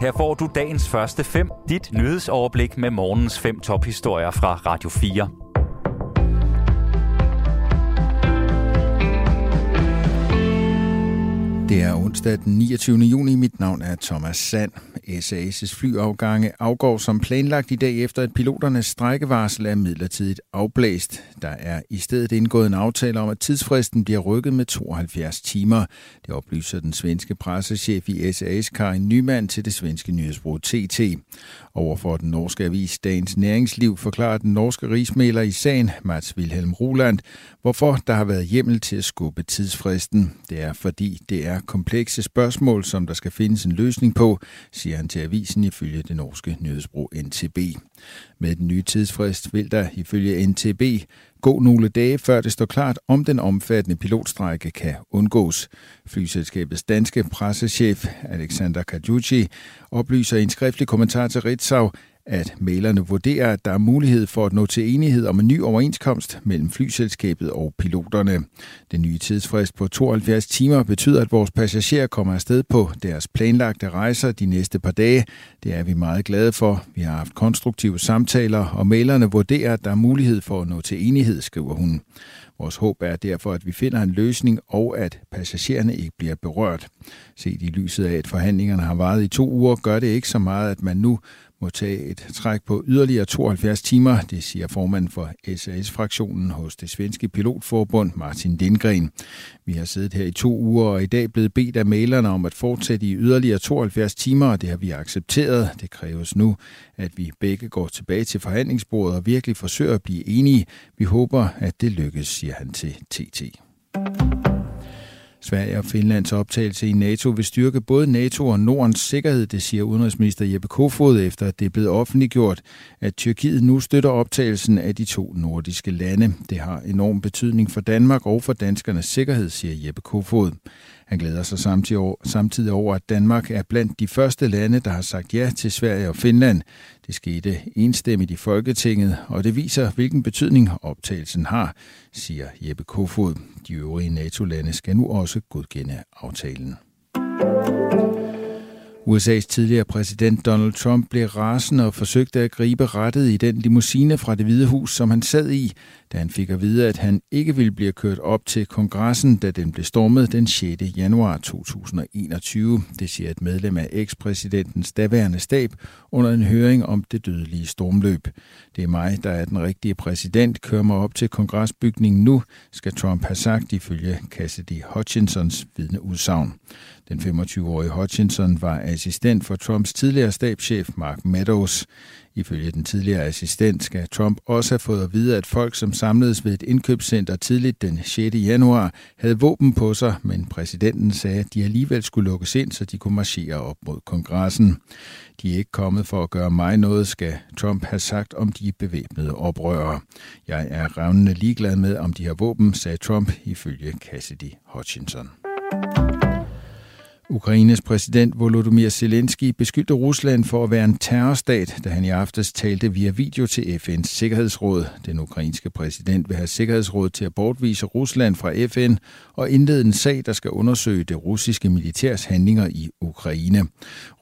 Her får du dagens første fem, dit nyhedsoverblik med morgens fem tophistorier fra Radio 4. Det er onsdag den 29. juni. Mit navn er Thomas Sand. SAS' flyafgange afgår som planlagt i dag efter, at piloternes strækkevarsel er midlertidigt afblæst. Der er i stedet indgået en aftale om, at tidsfristen bliver rykket med 72 timer. Det oplyser den svenske pressechef i SAS, Karin Nyman, til det svenske nyhedsbureau TT. Overfor den norske avis Dagens Næringsliv forklarer den norske rigsmæler i sagen, Mats Wilhelm Roland, hvorfor der har været hjemmel til at skubbe tidsfristen. Det er fordi, det er komplekse spørgsmål, som der skal findes en løsning på, siger han til avisen ifølge det norske nyhedsbrug NTB. Med den nye tidsfrist vil der ifølge NTB gå nogle dage, før det står klart, om den omfattende pilotstrække kan undgås. Flyselskabets danske pressechef Alexander Kajuchi oplyser i en skriftlig kommentar til Ritzau, at malerne vurderer, at der er mulighed for at nå til enighed om en ny overenskomst mellem flyselskabet og piloterne. Den nye tidsfrist på 72 timer betyder, at vores passagerer kommer afsted på deres planlagte rejser de næste par dage. Det er vi meget glade for. Vi har haft konstruktive samtaler, og malerne vurderer, at der er mulighed for at nå til enighed, skriver hun. Vores håb er derfor, at vi finder en løsning, og at passagererne ikke bliver berørt. Set i lyset af, at forhandlingerne har varet i to uger, gør det ikke så meget, at man nu må tage et træk på yderligere 72 timer, det siger formanden for SAS-fraktionen hos det svenske pilotforbund, Martin Lindgren. Vi har siddet her i to uger og i dag blevet bedt af mailerne om at fortsætte i yderligere 72 timer, og det har vi accepteret. Det kræves nu, at vi begge går tilbage til forhandlingsbordet og virkelig forsøger at blive enige. Vi håber, at det lykkes, siger han til TT. Sverige og Finlands optagelse i NATO vil styrke både NATO og Nordens sikkerhed, det siger udenrigsminister Jeppe Kofod, efter at det er blevet offentliggjort, at Tyrkiet nu støtter optagelsen af de to nordiske lande. Det har enorm betydning for Danmark og for danskernes sikkerhed, siger Jeppe Kofod. Han glæder sig samtidig over, at Danmark er blandt de første lande, der har sagt ja til Sverige og Finland. Det skete enstemmigt i Folketinget, og det viser, hvilken betydning optagelsen har, siger Jeppe Kofod. De øvrige NATO-lande skal nu også godkende aftalen. USA's tidligere præsident Donald Trump blev rasende og forsøgte at gribe rettet i den limousine fra det hvide hus, som han sad i, da han fik at vide, at han ikke ville blive kørt op til kongressen, da den blev stormet den 6. januar 2021. Det siger et medlem af ekspræsidentens daværende stab under en høring om det dødelige stormløb. Det er mig, der er den rigtige præsident. Kør mig op til kongresbygningen nu, skal Trump have sagt ifølge Cassidy Hutchinsons vidneudsagn. Den 25-årige Hutchinson var assistent for Trumps tidligere stabschef Mark Meadows. Ifølge den tidligere assistent skal Trump også have fået at vide, at folk, som samledes ved et indkøbscenter tidligt den 6. januar, havde våben på sig, men præsidenten sagde, at de alligevel skulle lukkes ind, så de kunne marchere op mod kongressen. De er ikke kommet for at gøre mig noget, skal Trump have sagt om de bevæbnede oprørere. Jeg er revnende ligeglad med, om de har våben, sagde Trump ifølge Cassidy Hutchinson. Ukraines præsident Volodymyr Zelensky beskyldte Rusland for at være en terrorstat, da han i aftes talte via video til FN's Sikkerhedsråd. Den ukrainske præsident vil have Sikkerhedsrådet til at bortvise Rusland fra FN og indlede en sag, der skal undersøge det russiske militærs handlinger i Ukraine.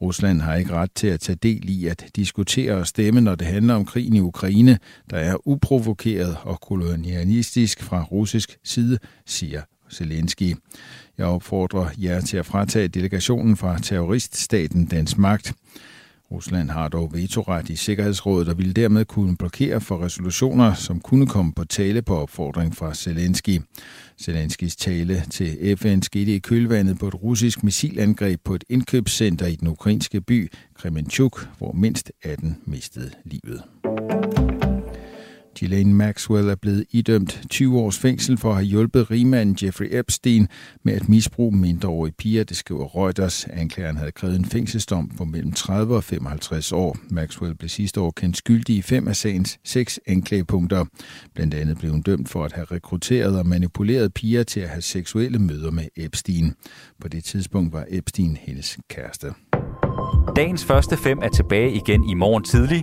Rusland har ikke ret til at tage del i at diskutere og stemme, når det handler om krigen i Ukraine, der er uprovokeret og kolonialistisk fra russisk side, siger Zelensky. Jeg opfordrer jer til at fratage delegationen fra terroriststaten dens magt. Rusland har dog vetoret i Sikkerhedsrådet og ville dermed kunne blokere for resolutioner, som kunne komme på tale på opfordring fra Zelensky. Zelenskys tale til FN skete i kølvandet på et russisk missilangreb på et indkøbscenter i den ukrainske by Kremenchuk, hvor mindst 18 mistede livet. Ghislaine Maxwell er blevet idømt 20 års fængsel for at have hjulpet rigmanden Jeffrey Epstein med at misbruge mindreårige piger, det skriver Reuters. Anklageren havde krævet en fængselsdom på mellem 30 og 55 år. Maxwell blev sidste år kendt skyldig i fem af sagens seks anklagepunkter. Blandt andet blev hun dømt for at have rekrutteret og manipuleret piger til at have seksuelle møder med Epstein. På det tidspunkt var Epstein hendes kæreste. Dagens første fem er tilbage igen i morgen tidlig.